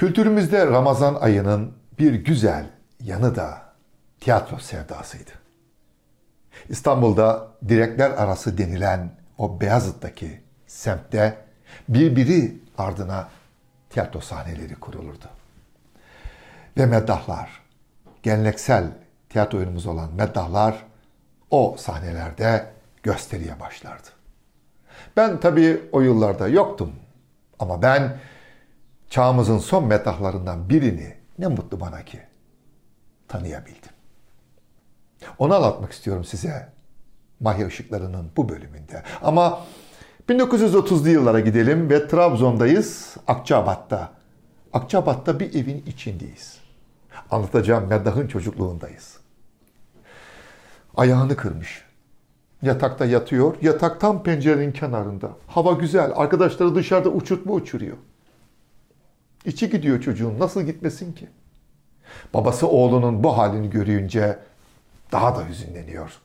Kültürümüzde Ramazan ayının bir güzel yanı da tiyatro sevdasıydı. İstanbul'da direkler arası denilen o Beyazıt'taki semtte birbiri ardına tiyatro sahneleri kurulurdu. Ve meddahlar, geleneksel tiyatro oyunumuz olan meddahlar o sahnelerde gösteriye başlardı. Ben tabii o yıllarda yoktum ama ben çağımızın son meddahlarından birini ne mutlu bana ki tanıyabildim. Onu anlatmak istiyorum size Mahya Işıkları'nın bu bölümünde. Ama 1930'lu yıllara gidelim ve Trabzon'dayız, Akçabat'ta. Akçabat'ta bir evin içindeyiz. Anlatacağım Meddah'ın çocukluğundayız. Ayağını kırmış. Yatakta yatıyor. Yatak tam pencerenin kenarında. Hava güzel. Arkadaşları dışarıda uçurtma uçuruyor. İçi gidiyor çocuğun. Nasıl gitmesin ki? Babası oğlunun bu halini görünce daha da hüzünleniyor.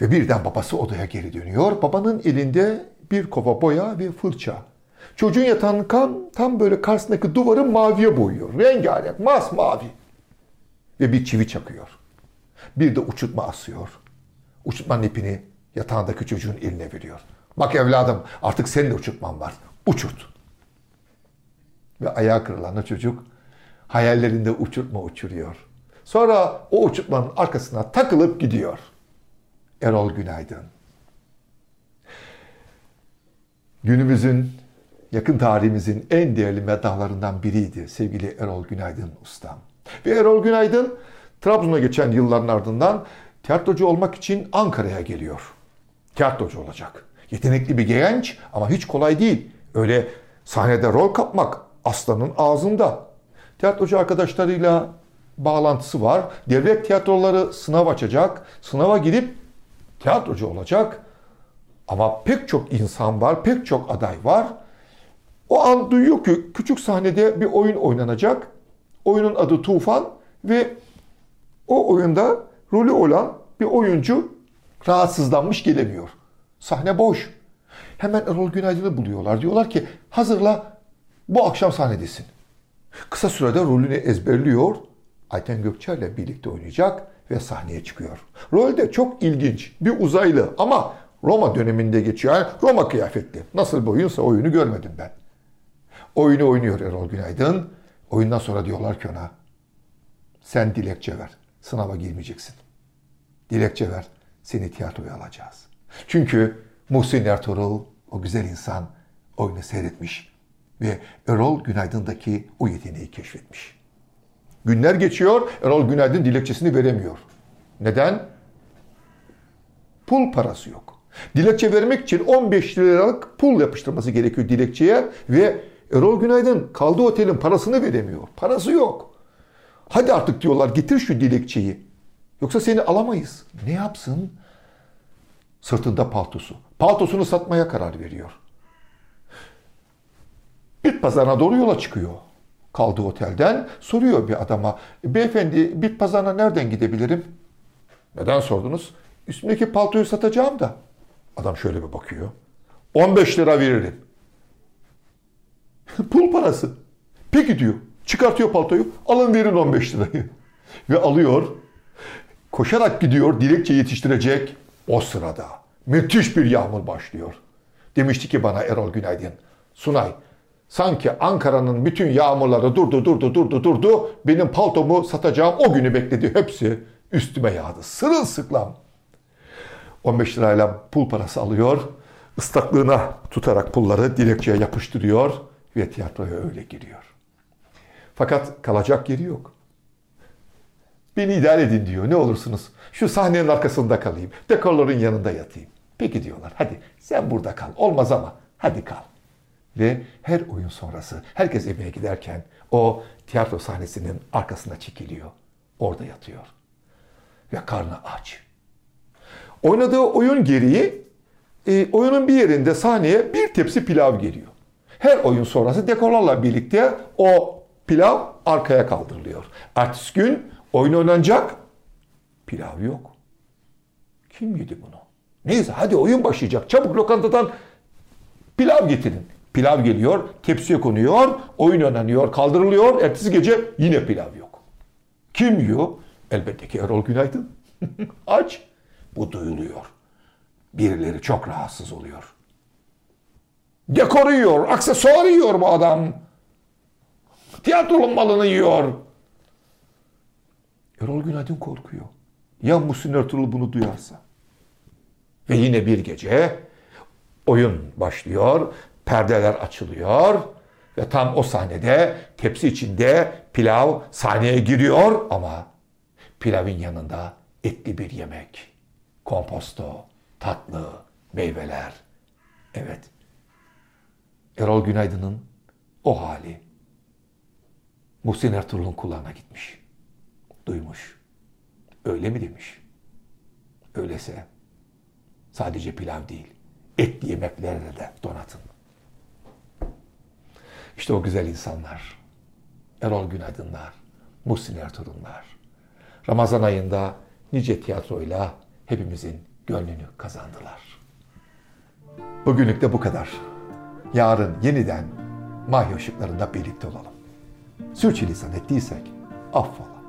Ve birden babası odaya geri dönüyor. Babanın elinde bir kova boya ve fırça. Çocuğun yatağının kan tam böyle karşısındaki duvarı maviye boyuyor. Rengarenk, masmavi. Ve bir çivi çakıyor. Bir de uçurtma asıyor. Uçurtmanın ipini yatağındaki çocuğun eline veriyor. Bak evladım artık senin de uçurtman var. Uçurt. Ve ayağı kırılan o çocuk hayallerinde uçurtma uçuruyor. Sonra o uçurtmanın arkasına takılıp gidiyor. Erol Günaydın. Günümüzün, yakın tarihimizin en değerli medahlarından biriydi sevgili Erol Günaydın ustam. Ve Erol Günaydın Trabzon'a geçen yılların ardından tiyatrocu olmak için Ankara'ya geliyor. Tiyatrocu olacak. Yetenekli bir genç ama hiç kolay değil. Öyle sahnede rol kapmak aslanın ağzında. Tiyatrocu arkadaşlarıyla bağlantısı var. Devlet tiyatroları sınav açacak. Sınava girip tiyatrocu olacak. Ama pek çok insan var, pek çok aday var. O an duyuyor ki küçük sahnede bir oyun oynanacak. Oyunun adı Tufan ve o oyunda rolü olan bir oyuncu rahatsızlanmış gelemiyor. Sahne boş. Hemen Erol Günaydın'ı buluyorlar. Diyorlar ki hazırla bu akşam sahnedesin. Kısa sürede rolünü ezberliyor. Ayten Gökçer'le birlikte oynayacak ve sahneye çıkıyor. Rol de çok ilginç. Bir uzaylı ama Roma döneminde geçiyor. Yani Roma kıyafetli. Nasıl bir oyunsa oyunu görmedim ben. Oyunu oynuyor Erol Günaydın. Oyundan sonra diyorlar ki ona sen dilekçe ver. Sınava girmeyeceksin. Dilekçe ver. Seni tiyatroya alacağız. Çünkü Muhsin Ertuğrul o güzel insan oyunu seyretmiş ve Erol Günaydın'daki o yeteneği keşfetmiş. Günler geçiyor, Erol Günaydın dilekçesini veremiyor. Neden? Pul parası yok. Dilekçe vermek için 15 liralık pul yapıştırması gerekiyor dilekçeye ve Erol Günaydın kaldığı otelin parasını veremiyor. Parası yok. Hadi artık diyorlar getir şu dilekçeyi. Yoksa seni alamayız. Ne yapsın? Sırtında paltosu. Paltosunu satmaya karar veriyor. Bit pazarına doğru yola çıkıyor. Kaldığı otelden soruyor bir adama. Beyefendi bit pazarına nereden gidebilirim? Neden sordunuz? Üstümdeki paltoyu satacağım da. Adam şöyle bir bakıyor. 15 lira veririm. Pul parası. Peki diyor. Çıkartıyor paltoyu. Alın verin 15 lirayı. Ve alıyor. Koşarak gidiyor. Dilekçe yetiştirecek. O sırada müthiş bir yağmur başlıyor. Demişti ki bana Erol Günaydın. Sunay sanki Ankara'nın bütün yağmurları durdu durdu durdu durdu. Benim paltomu satacağım o günü bekledi. Hepsi üstüme yağdı. Sırılsıklam. 15 lirayla pul parası alıyor. Islaklığına tutarak pulları dilekçeye yapıştırıyor ve tiyatroya öyle giriyor. Fakat kalacak yeri yok. Beni idare edin diyor. Ne olursunuz. Şu sahnenin arkasında kalayım. Dekorların yanında yatayım. Peki diyorlar. Hadi sen burada kal. Olmaz ama hadi kal. Ve her oyun sonrası herkes evine giderken o tiyatro sahnesinin arkasına çekiliyor. Orada yatıyor. Ve karnı aç. Oynadığı oyun gereği e, oyunun bir yerinde sahneye bir tepsi pilav geliyor. Her oyun sonrası dekorlarla birlikte o pilav arkaya kaldırılıyor. Ertesi gün oyun oynanacak. Pilav yok. Kim yedi bunu? Neyse hadi oyun başlayacak. Çabuk lokantadan pilav getirin. Pilav geliyor, tepsiye konuyor, oyun oynanıyor, kaldırılıyor. Ertesi gece yine pilav yok. Kim yiyor? Elbette ki Erol Günaydın. Aç. Bu duyuluyor. Birileri çok rahatsız oluyor. Dekor yiyor, aksesuar yiyor bu adam. Tiyatronun malını yiyor. Erol Günaydın korkuyor. Ya Muhsin Ertuğrul bunu duyarsa? Ve yine bir gece oyun başlıyor, perdeler açılıyor ve tam o sahnede tepsi içinde pilav sahneye giriyor ama pilavın yanında etli bir yemek, komposto, tatlı, meyveler. Evet. Erol Günaydın'ın o hali Muhsin Ertuğrul'un kulağına gitmiş. Duymuş. Öyle mi demiş? Öyleyse sadece pilav değil, etli yemeklerle de donatın. İşte o güzel insanlar. Erol Günaydınlar, Muhsin Ertuğrul'lar. Ramazan ayında nice tiyatroyla hepimizin gönlünü kazandılar. Bugünlük de bu kadar. Yarın yeniden Mahya ışıklarında birlikte olalım. Sürçülisan ettiysek affola.